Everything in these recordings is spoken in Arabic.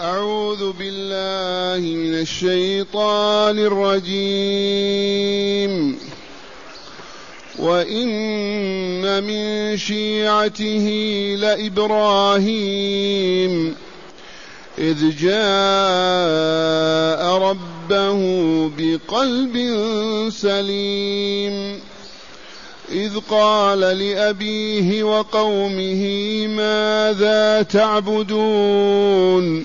أعوذ بالله من الشيطان الرجيم. وإن من شيعته لإبراهيم. إذ جاء ربه بقلب سليم. إذ قال لأبيه وقومه ماذا تعبدون؟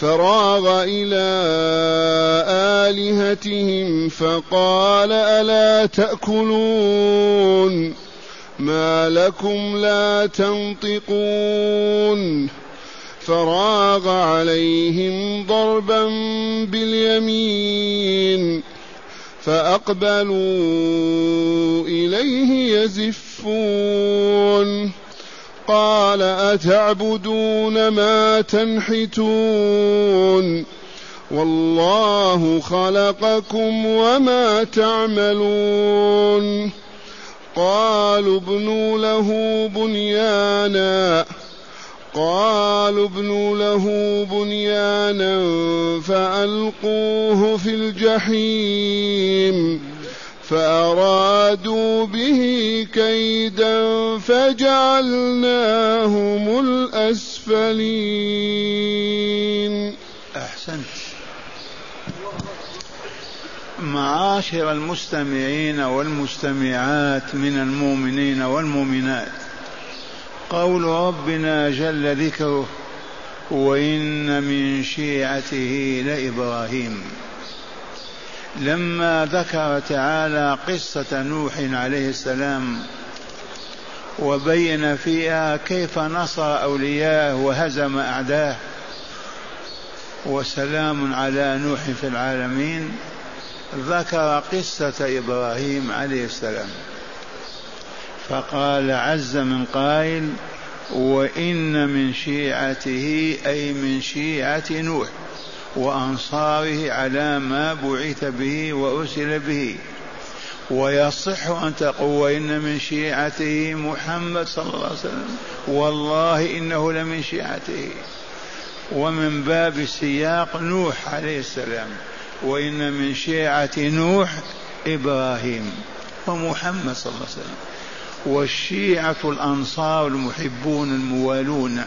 فراغ إلى آلهتهم فقال ألا تأكلون ما لكم لا تنطقون فراغ عليهم ضربا باليمين فأقبلوا إليه يزفون قال أتعبدون ما تنحتون والله خلقكم وما تعملون قالوا ابنوا له بنيانا قالوا ابنوا له بنيانا فألقوه في الجحيم فأرادوا به كيدا فجعلناهم الأسفلين. أحسنت. معاشر المستمعين والمستمعات من المؤمنين والمؤمنات. قول ربنا جل ذكره وإن من شيعته لإبراهيم. لما ذكر تعالى قصة نوح عليه السلام وبين فيها كيف نصر أولياءه وهزم أعداه وسلام على نوح في العالمين ذكر قصة إبراهيم عليه السلام. فقال عز من قائل وإن من شيعته أي من شيعة نوح. وأنصاره على ما بعث به وأرسل به. ويصح أن تقول وإن من شيعته محمد صلى الله عليه وسلم. والله إنه لمن شيعته. ومن باب السياق نوح عليه السلام. وإن من شيعة نوح إبراهيم ومحمد صلى الله عليه وسلم. والشيعة الأنصار المحبون الموالون.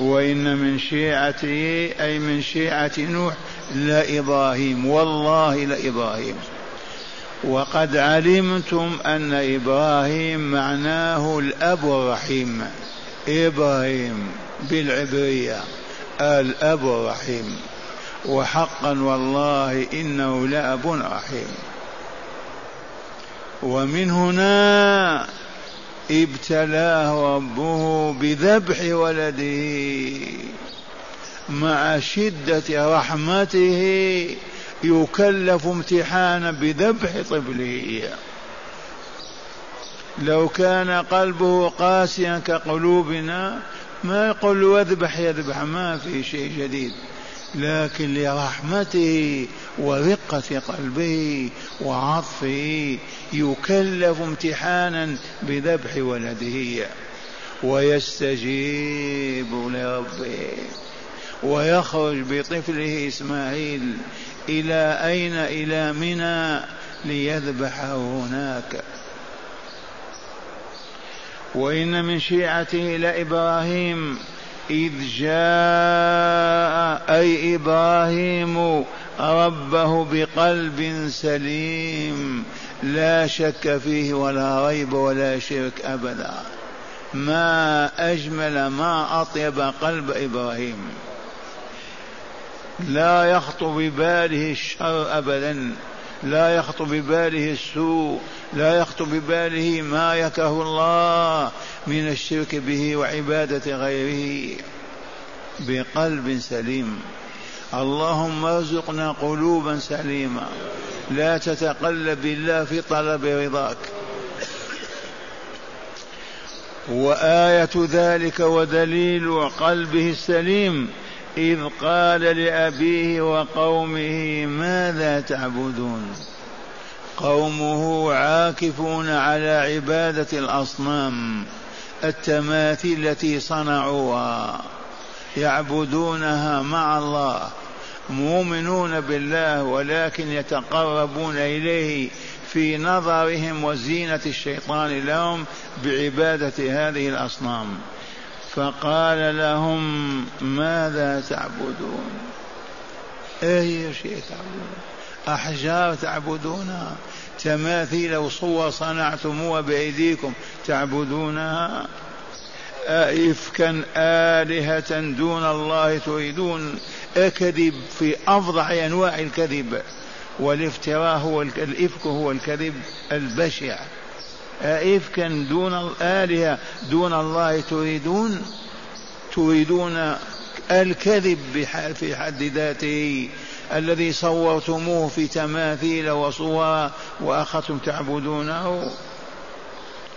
وإن من شيعته أي من شيعة نوح لإبراهيم. والله لإبراهيم. وقد علمتم أن إبراهيم معناه الأب الرحيم. إبراهيم بالعبرية الأب الرحيم. وحقا والله إنه لأب رحيم. ومن هنا ابتلاه ربه بذبح ولده مع شدة رحمته يكلف امتحانا بذبح طفله لو كان قلبه قاسيا كقلوبنا ما يقول له اذبح يذبح ما في شيء جديد. لكن لرحمته ورقة قلبه وعطفه يكلف امتحانا بذبح ولده ويستجيب لربه ويخرج بطفله إسماعيل إلى أين؟ إلى منى ليذبحه هناك. وإن من شيعته لابراهيم إذ جاء أي إبراهيم ربه بقلب سليم لا شك فيه ولا ريب ولا شرك أبدا. ما أجمل ما أطيب قلب إبراهيم. لا يخطر بباله الشر أبدا. لا يخطر بباله السوء لا يخطر بباله ما يكره الله من الشرك به وعبادة غيره. بقلب سليم. اللهم ارزقنا قلوبا سليمة. لا تتقلب بالله في طلب رضاك. وآية ذلك ودليل قلبه السليم. إذ قال لأبيه وقومه ماذا تعبدون؟ قومه عاكفون على عبادة الأصنام التماثيل التي صنعوها يعبدونها مع الله مؤمنون بالله ولكن يتقربون إليه في نظرهم وزينة الشيطان لهم بعبادة هذه الأصنام. فقال لهم ماذا تعبدون؟ أي شيء تعبدون؟ أحجار تعبدونها تماثيل وصور صنعتموها بايديكم تعبدونها أئفكا آلهة دون الله تريدون أكذب في أفظع أنواع الكذب والافتراء هو الإفك هو الكذب البشع. أئفكا دون الآلهة دون الله تريدون؟ تريدون الكذب في حد ذاته؟ الذي صورتموه في تماثيل وصور وأخذتم تعبدونه؟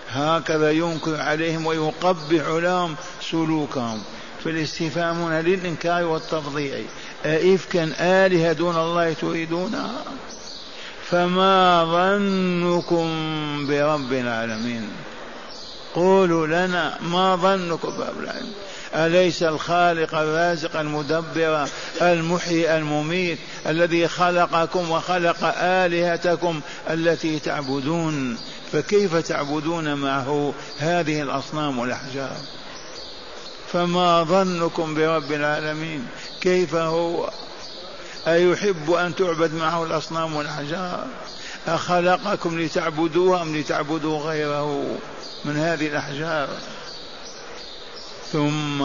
هكذا ينكر عليهم ويقبح لهم سلوكهم. فالاستفهام للإنكار والتفضيع أئفكا آلهة دون الله تريدونها فما ظنكم برب العالمين؟ قولوا لنا ما ظنكم برب العالمين. أليس الخالق الرازق المدبر المحيي المميت الذي خلقكم وخلق آلهتكم التي تعبدون؟ فكيف تعبدون معه هذه الأصنام والأحجار؟ فما ظنكم برب العالمين؟ كيف هو؟ أيحب أن تعبد معه الأصنام والأحجار؟ أخلقكم لتعبدوه أم لتعبدوا غيره من هذه الأحجار؟ ثم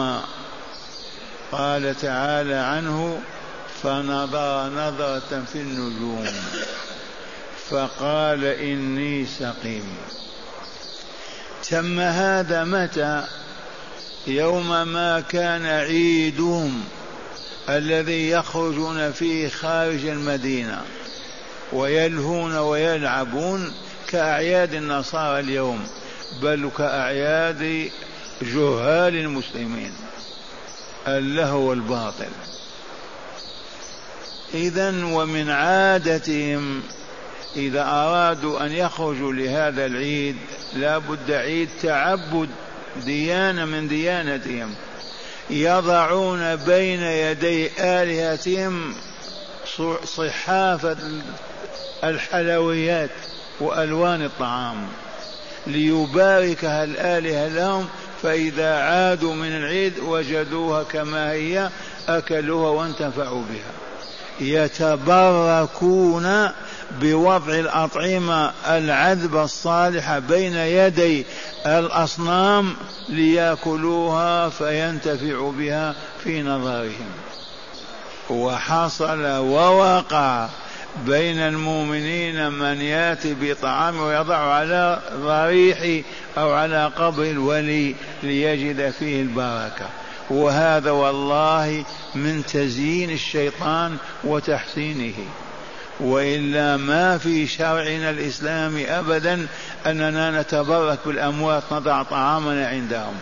قال تعالى عنه فنظر نظرة في النجوم فقال إني سقيم. تم هذا متى؟ يوم ما كان عيدهم. الذي يخرجون فيه خارج المدينة ويلهون ويلعبون كأعياد النصارى اليوم بل كأعياد جهال المسلمين. اللهو والباطل. إذا ومن عادتهم إذا أرادوا أن يخرجوا لهذا العيد لا بد عيد تعبد ديانة من ديانتهم. يضعون بين يدي آلهتهم صحافة الحلويات وألوان الطعام. ليباركها الآلهة لهم فإذا عادوا من العيد وجدوها كما هي أكلوها وانتفعوا بها. يتبركون بوضع الأطعمة العذبة الصالحة بين يدي الأصنام ليأكلوها فينتفعوا بها في نظرهم. وحصل ووقع بين المؤمنين من يأتي بطعام ويضع على ضريح أو على قبر الولي ليجد فيه البركة. وهذا والله من تزيين الشيطان وتحسينه. وإلا ما في شرعنا الاسلامي ابدا أننا نتبرك بالأموات نضع طعامنا عندهم.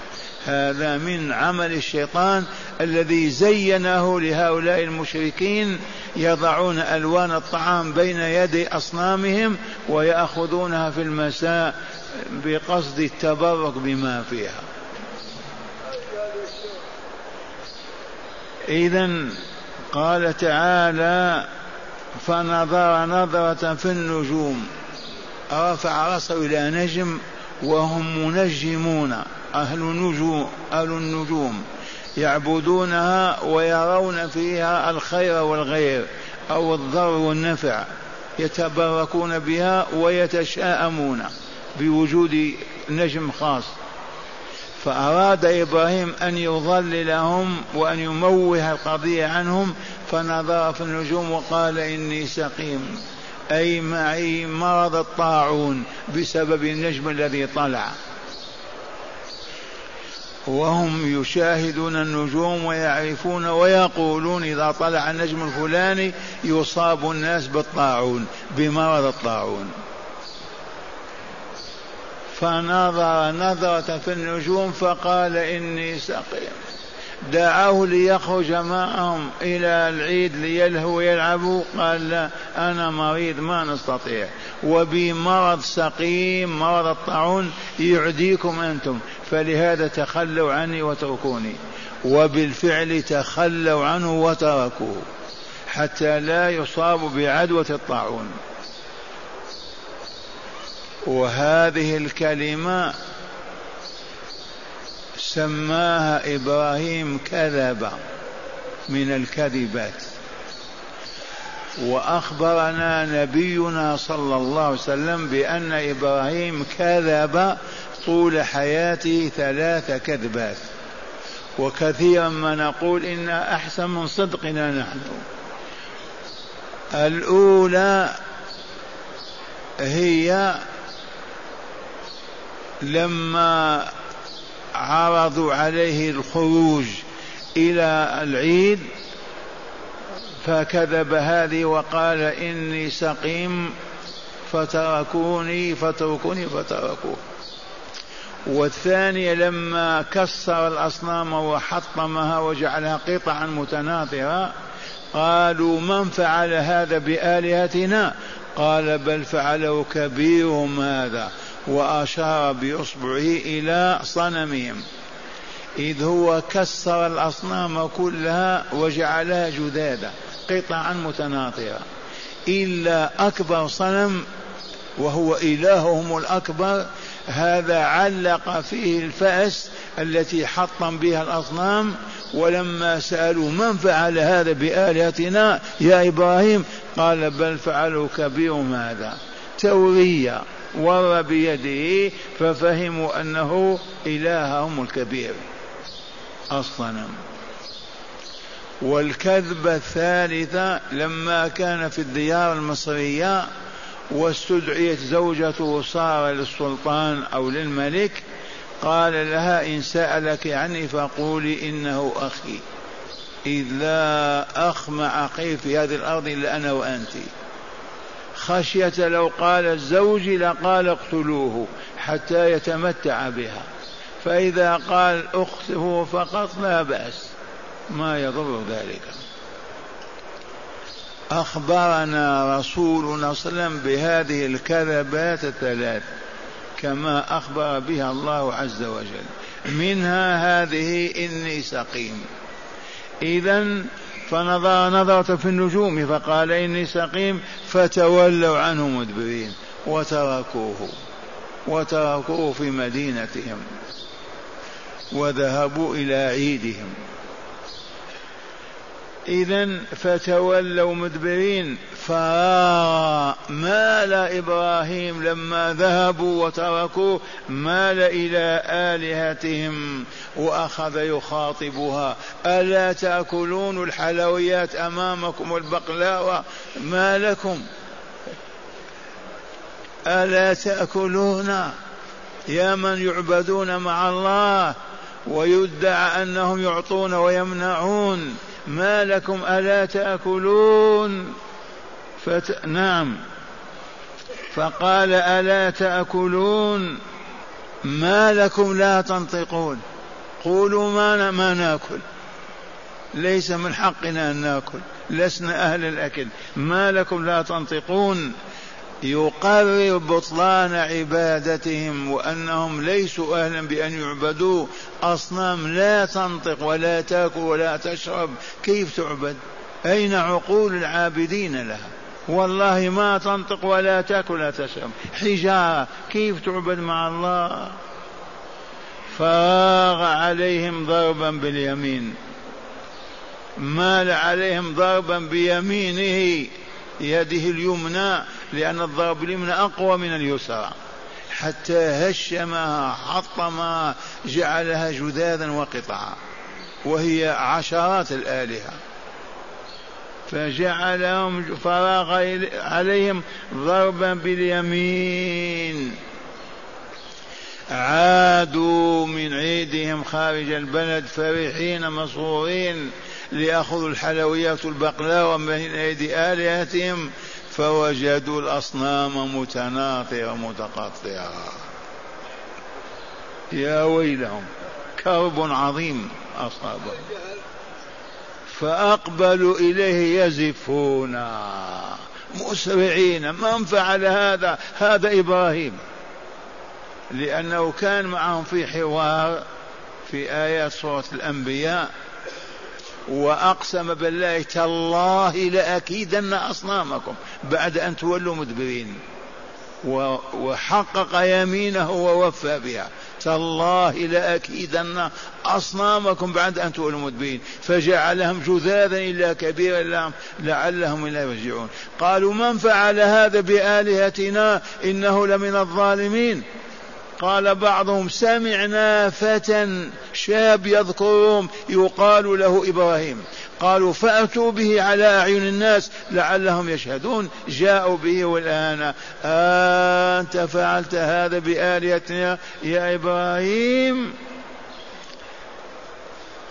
هذا من عمل الشيطان الذي زينه لهؤلاء المشركين يضعون ألوان الطعام بين يدي أصنامهم ويأخذونها في المساء بقصد التبرك بما فيها. اذا قال تعالى فنظر نظرة في النجوم. رفع رأسه إلى نجم وهم منجمون أهل النجوم أهل النجوم. يعبدونها ويرون فيها الخير والغير أو الضر والنفع. يتبركون بها ويتشاءمون بوجود نجم خاص. فأراد إبراهيم أن يضللهم وأن يموه القضية عنهم فنظر في النجوم وقال إني سقيم. أي معي مرض الطاعون بسبب النجم الذي طلع. وهم يشاهدون النجوم ويعرفون ويقولون إذا طلع النجم الفلاني يصاب الناس بالطاعون بمرض الطاعون. فنظر نظرة في النجوم فقال إني سقيم. دعاه ليخرج معهم إلى العيد ليلهوا ويلعبوا قال لا أنا مريض ما نستطيع. وبي مرض سقيم مرض الطاعون يعديكم أنتم. فلهذا تخلوا عني وتركوني وبالفعل تخلوا عنه وتركوه. حتى لا يصاب بعدوة الطاعون. وهذه الكلمة سماها إبراهيم كذب من الكذبات. وأخبرنا نبينا صلى الله عليه وسلم بأن إبراهيم كذب طول حياته ثلاث كذبات. وكثيرا ما نقول إن أحسن من صدقنا نحن. الأولى هي لما عرضوا عليه الخروج إلى العيد فكذب هذه وقال إني سقيم فتركوني فتركوني فتركوه. والثانية لما كسر الأصنام وحطمها وجعلها قطعا متناثرة قالوا من فعل هذا بآلهتنا؟ قال بل فعله كبيرهم هذا وأشار بإصبعه إلى صنمهم. إذ هو كسر الأصنام كلها وجعلها جذاذا قطعا متناطرة إلا أكبر صنم وهو إلههم الأكبر هذا علق فيه الفأس التي حطم بها الأصنام. ولما سألوا من فعل هذا بآلهتنا يا إبراهيم؟ قال بل فعلوا كبيرهم هذا تورية. ور بيده ففهموا أنه إلههم الكبير الصنم والكذبة الثالثة لما كان في الديار المصرية واستدعيت زوجته صار للسلطان أو للملك قال لها إن سألك عني فقولي إنه أخي إذ لا أخ مع أخي في هذه الأرض إلا أنا وأنت. خشية لو قال الزوج لقال اقتلوه حتى يتمتع بها. فإذا قال أخته فقط لا بأس ما يضر ذلك. أخبرنا رسولنا صلى الله عليه وسلم بهذه الكذبات الثلاث كما أخبر بها الله عز وجل. منها هذه إني سقيم. إذا فنظر نظرة في النجوم فقال إني سقيم فتولوا عنه مدبرين. وتركوه وتركوه في مدينتهم وذهبوا إلى عيدهم. إذا فتولوا مدبرين فراغ مال إبراهيم لما ذهبوا وتركوه مال إلى آلهتهم وأخذ يخاطبها. ألا تأكلون الحلويات أمامكم والبقلاوة ما لكم؟ ألا تأكلون يا من يعبدون مع الله ويدعى أنهم يعطون ويمنعون؟ ما لكم ألا تأكلون؟ فت... نعم. فقال ألا تأكلون؟ ما لكم لا تنطقون. قولوا ما ما نأكل. ليس من حقنا أن نأكل. لسنا أهل الأكل. ما لكم لا تنطقون. يقرر بطلان عبادتهم وأنهم ليسوا أهلا بأن يعبدوا. أصنام لا تنطق ولا تأكل ولا تشرب. كيف تعبد؟ أين عقول العابدين لها؟ والله ما تنطق ولا تأكل ولا تشرب. حجارة كيف تعبد مع الله؟ فراغ عليهم ضربا باليمين. مال عليهم ضربا بيمينه يده اليمنى. لأن الضرب اليمنى أقوى من اليسرى. حتى هشمها حطمها جعلها جذاذا وقطعا. وهي عشرات الآلهة. فجعلهم فراغ عليهم ضربا باليمين. عادوا من عيدهم خارج البلد فرحين مسرورين ليأخذوا الحلويات البقلاوة من أيدي آلهتهم. فوجدوا الأصنام متناطرة متقطعة يا ويلهم كرب عظيم أصابهم فأقبلوا إليه يزفون. مسرعين من فعل هذا؟ هذا إبراهيم. لأنه كان معهم في حوار في آيات سورة الأنبياء. وأقسم بالله تالله لأكيدن أصنامكم بعد أن تولوا مدبرين. وحقق يمينه ووفى بها. تالله لأكيدن أصنامكم بعد أن تولوا مدبرين. فجعلهم جذاذا إلا كبيرا لهم لعلهم إلا يرجعون. قالوا من فعل هذا بآلهتنا إنه لمن الظالمين؟ قال بعضهم سمعنا فتى شاب يذكرهم يقال له إبراهيم. قالوا فأتوا به على أعين الناس لعلهم يشهدون. جاءوا به والآن أنت فعلت هذا بآلهتنا يا إبراهيم؟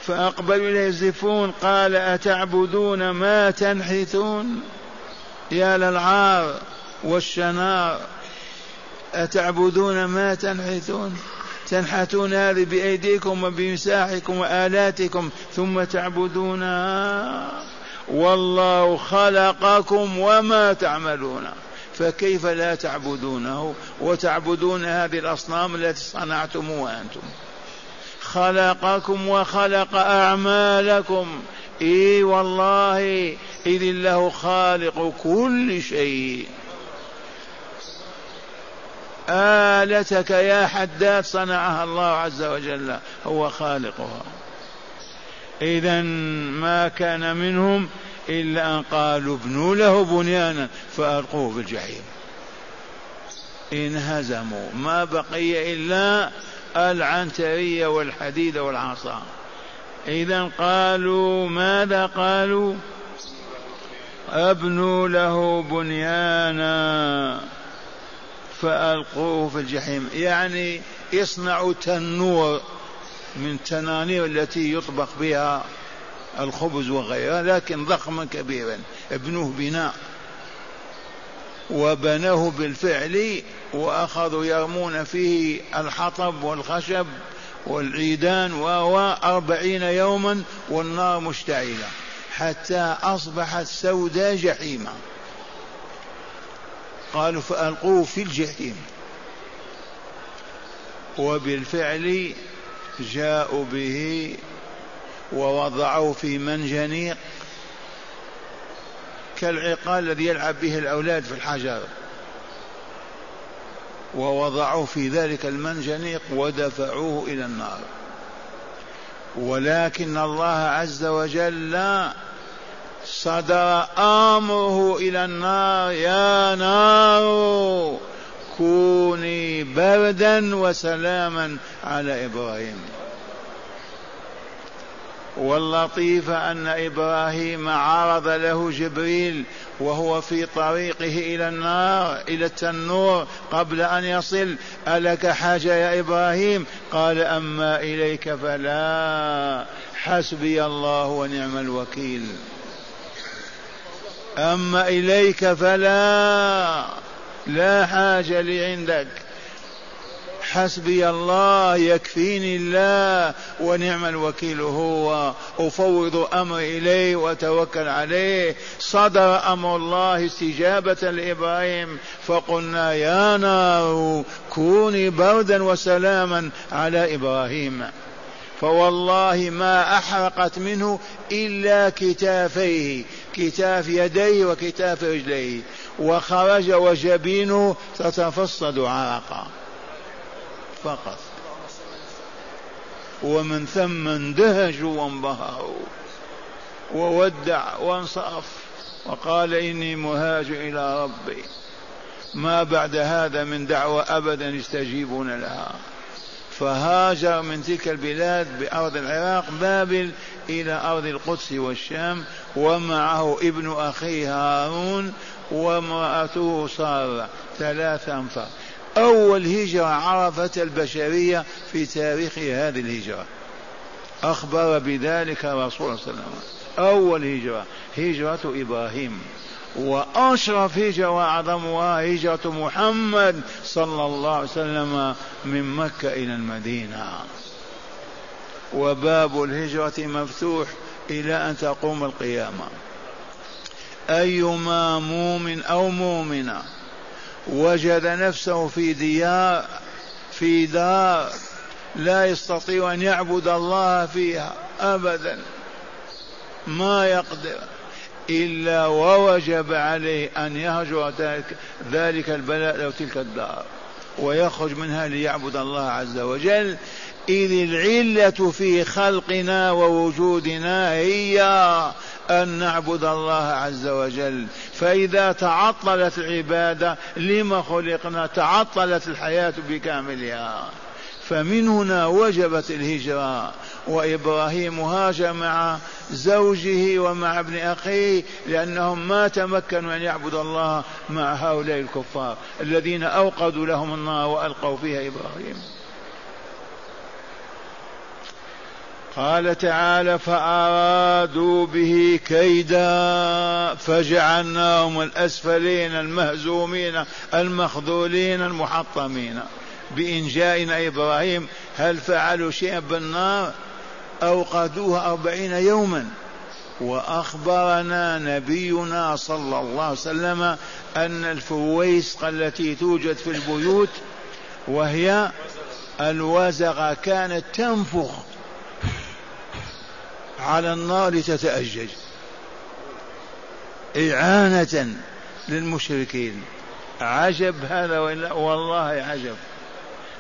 فأقبلوا يزفون قال أتعبدون ما تنحتون؟ يا للعار والشنار أتعبدون ما تنحتون؟ تنحتون هذه بأيديكم وبمساحكم وآلاتكم ثم تعبدونها والله خلقكم وما تعملون. فكيف لا تعبدونه؟ وتعبدون هذه الأصنام التي صنعتموها أنتم خلقكم وخلق أعمالكم. إي والله إذ الله خالق كل شيء. آلتك يا حداد صنعها الله عز وجل هو خالقها. إذا ما كان منهم إلا أن قالوا ابنوا له بنيانا فألقوه في الجحيم انهزموا ما بقي إلا العنترية والحديد والعصا. إذا قالوا ماذا قالوا؟ ابنوا له بنيانا. فألقوه في الجحيم. يعني اصنعوا تنور من التنانير التي يطبخ بها الخبز وغيرها لكن ضخما كبيرا ابنوه بناء. وبنوه بالفعل وأخذوا يرمون فيه الحطب والخشب والعيدان أربعين يوما والنار مشتعلة حتى أصبحت سوداء جحيما. قالوا فألقوه في الجحيم. وبالفعل جاءوا به ووضعوه في منجنيق كالعقال الذي يلعب به الأولاد في الحجر. ووضعوه في ذلك المنجنيق ودفعوه إلى النار. ولكن الله عز وجل صدر امره إلى النار. يا نار كوني بردا وسلاما على إبراهيم. واللطيف أن إبراهيم عرض له جبريل وهو في طريقه إلى النار إلى التنور قبل أن يصل. ألك حاجة يا إبراهيم؟ قال أما إليك فلا. حسبي الله ونعم الوكيل. أما إليك فلا لا حاجة لي عندك. حسبي الله يكفيني الله ونعم الوكيل هو. أفوض أمري إليه وأتوكل عليه. صدر أمر الله استجابة لإبراهيم فقلنا يا نار كوني بردا وسلاما على إبراهيم. فوالله ما أحرقت منه إلا كتافيه. كتاف يديه وكتاف رجليه. وخرج وجبينه تتفصد عرقا. فقط. ومن ثم اندهشوا وانبهروا وودع وانصرف. وقال إني مهاج إلى ربي. ما بعد هذا من دعوة أبدا يستجيبون لها. فهاجر من تلك البلاد بأرض العراق بابل إلى أرض القدس والشام ومعه ابن أخيه هارون وامرأته سارة ثلاثة أنفار. أول هجرة عرفت البشرية في تاريخ هذه الهجرة. أخبر بذلك الرسول صلى الله عليه وسلم. أول هجرة هجرة إبراهيم. وأشرف هجرة وأعظمها هجرة محمد صلى الله عليه وسلم من مكة إلى المدينة. وباب الهجرة مفتوح إلى أن تقوم القيامة. أيما مؤمن أو مؤمنة وجد نفسه في ديار في دار لا يستطيع أن يعبد الله فيها أبدا. ما يقدر. إلا ووجب عليه أن يهجر ذلك البلاء أو تلك الدار. ويخرج منها ليعبد الله عز وجل. إذ العلة في خلقنا ووجودنا هي أن نعبد الله عز وجل. فإذا تعطلت العبادة لما خلقنا؟ تعطلت الحياة بكاملها. فمن هنا وجبت الهجرة. وإبراهيم هاجر مع زوجه ومع ابن أخيه لأنهم ما تمكنوا أن يعبدوا الله مع هؤلاء الكفار الذين أوقدوا لهم النار وألقوا فيها إبراهيم. قال تعالى فأرادوا به كيدا فجعلناهم الأسفلين المهزومين المخذولين المحطمين. بإن جاءنا إبراهيم هل فعلوا شيئا بالنار؟ أوقدوها أربعين يوما. وأخبرنا نبينا صلى الله عليه وسلم أن الفويسق التي توجد في البيوت وهي الوزغة كانت تنفخ على النار لتتأجج. إعانة للمشركين. عجب هذا والله عجب.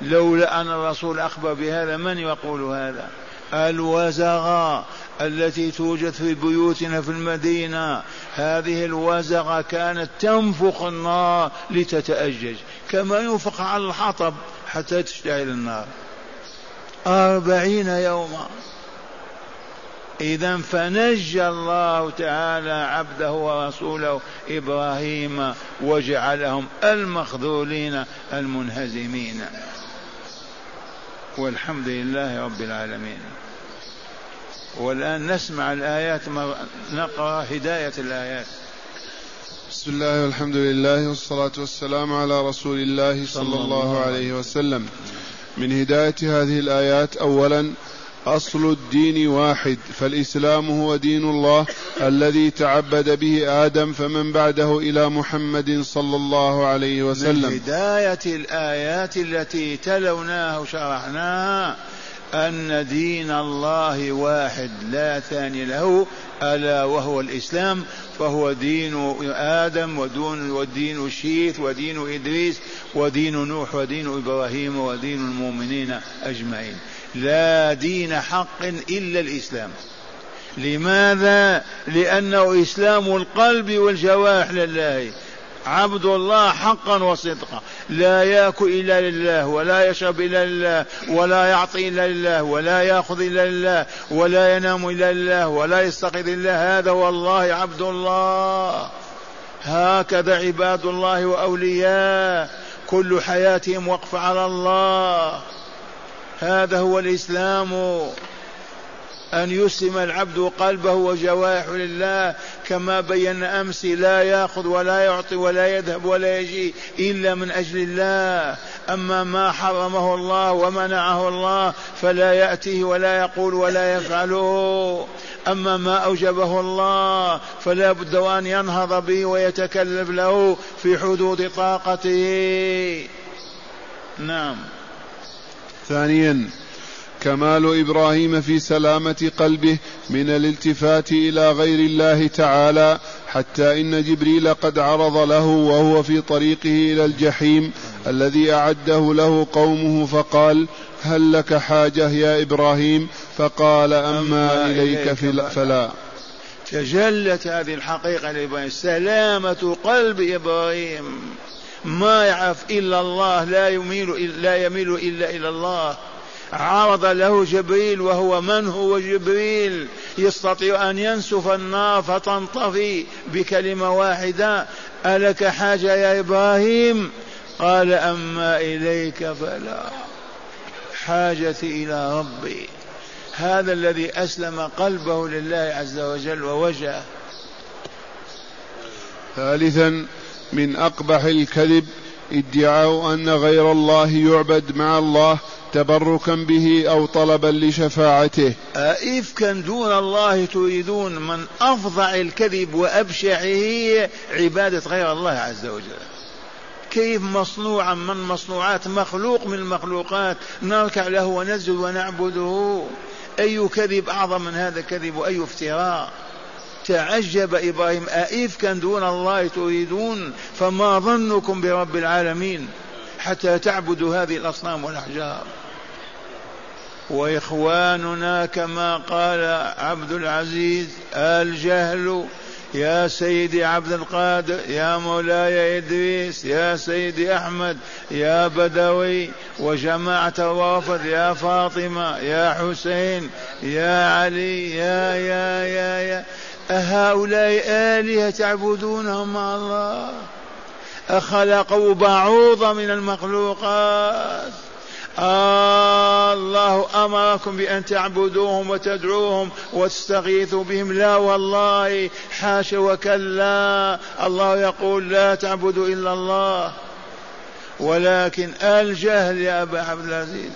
لولا أن الرسول أخبر بهذا من يقول هذا؟ الوزغة التي توجد في بيوتنا في المدينة. هذه الوزغة كانت تنفخ النار لتتأجج كما ينفخ على الحطب حتى تشتعل النار. أربعين يوما. إذا فنجى الله تعالى عبده ورسوله إبراهيم وجعلهم المخذولين المنهزمين. والحمد لله رب العالمين. والآن نسمع الآيات نقرأ هداية الآيات. بسم الله والحمد لله والصلاة والسلام على رسول الله صلى الله عليه وسلم. من هداية هذه الآيات أولا أصل الدين واحد فالإسلام هو دين الله الذي تعبد به آدم فمن بعده إلى محمد صلى الله عليه وسلم. من هداية الآيات التي تلوناها وشرحناها أن دين الله واحد لا ثاني له ألا وهو الإسلام فهو دين آدم ودون ودين شيث ودين إدريس ودين نوح ودين إبراهيم ودين المؤمنين أجمعين. لا دين حق إلا الإسلام. لماذا؟ لأنه إسلام القلب والجوارح لله. عبد الله حقا وصدقا. لا ياكل إلا لله ولا يشرب إلا لله ولا يعطي إلا لله ولا يأخذ إلا لله ولا ينام إلا لله ولا يستقذ إلا هذا والله عبد الله. هكذا عباد الله وأولياء. كل حياتهم وقف على الله. هذا هو الإسلام. أن يسلم العبد قلبه وجوارحه لله كما بينا أمس لا يأخذ ولا يعطي ولا يذهب ولا يجي إلا من أجل الله. أما ما حرمه الله ومنعه الله فلا يأتيه ولا يقول ولا يفعله. أما ما أوجبه الله فلا بد أن ينهض به ويتكلف له في حدود طاقته. نعم. ثانيا كمال إبراهيم في سلامة قلبه من الالتفات إلى غير الله تعالى حتى إن جبريل قد عرض له وهو في طريقه إلى الجحيم الذي أعده له قومه فقال هل لك حاجة يا إبراهيم؟ فقال أما إليك فلا. تجلت هذه الحقيقة لإبراهيم سلامة قلب إبراهيم. ما يعرف إلا الله لا يميل لا يميل إلا إلى الله. عرض له جبريل وهو من هو جبريل؟ يستطيع أن ينسف النار فتنطفي بكلمة واحدة. ألك حاجة يا إبراهيم؟ قال أما إليك فلا حاجتي إلى ربي. هذا الذي أسلم قلبه لله عز وجل ووجهه. ثالثا من أقبح الكذب ادعاء أن غير الله يعبد مع الله تبركا به أو طلبا لشفاعته. أئفكا دون الله تريدون من أفظع الكذب وأبشعه عبادة غير الله عز وجل. كيف مصنوعا؟ من مصنوعات؟ مخلوق من المخلوقات. نركع له ونسجد ونعبده. أي كذب أعظم من هذا الكذب وأي افتراء؟ تعجب إبراهيم أئفكا دون الله تريدون؟ فما ظنكم برب العالمين حتى تعبدوا هذه الأصنام والأحجار. وإخواننا كما قال عبد العزيز الجهل يا سيدي عبد القادر يا مولاي إدريس يا سيدي أحمد يا بدوي وجماعة الوافد يا فاطمة يا حسين يا علي يا يا يا يا. أهؤلاء آلهة تعبدونهم مع الله؟ أخلقوا بعوضة من المخلوقات. آه الله أمركم بأن تعبدوهم وتدعوهم وتستغيثوا بهم. لا والله حاشا وكلا. الله يقول لا تعبدوا إلا الله. ولكن الجهل يا أبا عبد العزيز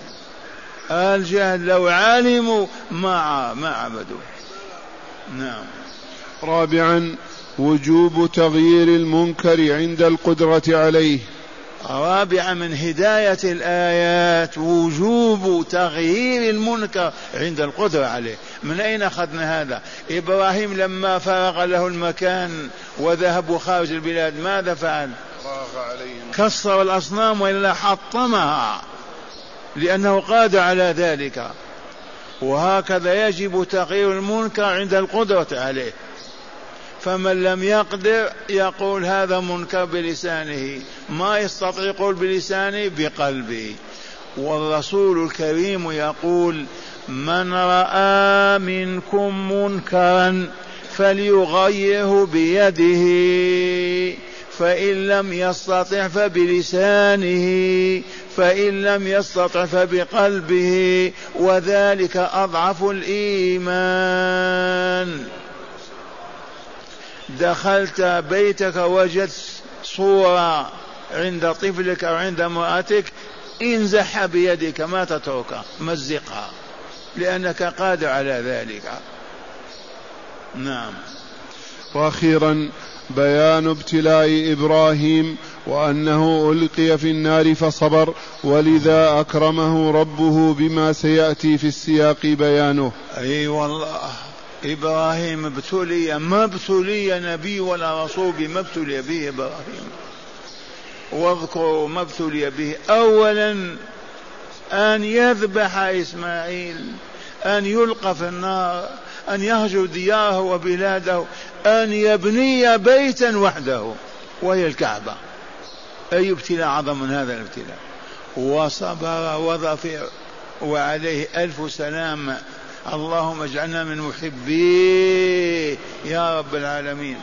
الجهل لو علموا ما ما عبدوا نعم. رابعا وجوب تغيير المنكر عند القدرة عليه. رابعا من هداية الآيات وجوب تغيير المنكر عند القدرة عليه. من أين أخذنا هذا؟ إبراهيم لما فرغ له المكان وذهبوا خارج البلاد ماذا فعل؟ كسر الأصنام وإلا حطمها لأنه قادر على ذلك. وهكذا يجب تغيير المنكر عند القدرة عليه. فمن لم يقدر يقول هذا منكر بلسانه ما يستطيع يقول بلسانه بقلبه. والرسول الكريم يقول من رأى منكم منكرا فليغيره بيده فإن لم يستطع فبلسانه فإن لم يستطع فبقلبه وذلك أضعف الإيمان. دخلت بيتك وجدت صورة عند طفلك أو عند امرأتك انزحها بيدك ما تتركها مزقها لأنك قادر على ذلك. نعم. وأخيرا بيان ابتلاء إبراهيم وأنه ألقي في النار فصبر ولذا أكرمه ربه بما سيأتي في السياق بيانه. أي والله. إبراهيم ابتلي ما ابتلي نبي ولا رسول بما ابتلي به إبراهيم. واذكروا ما ابتلي به. أولا أن يذبح إسماعيل أن يلقى في النار أن يهجر دياره وبلاده أن يبني بيتا وحده وهي الكعبة. أي ابتلاء أعظم من هذا الابتلاء؟ وصبر وظفر وعليه ألف سلام اللهم اجعلنا من محبيه يا رب العالمين.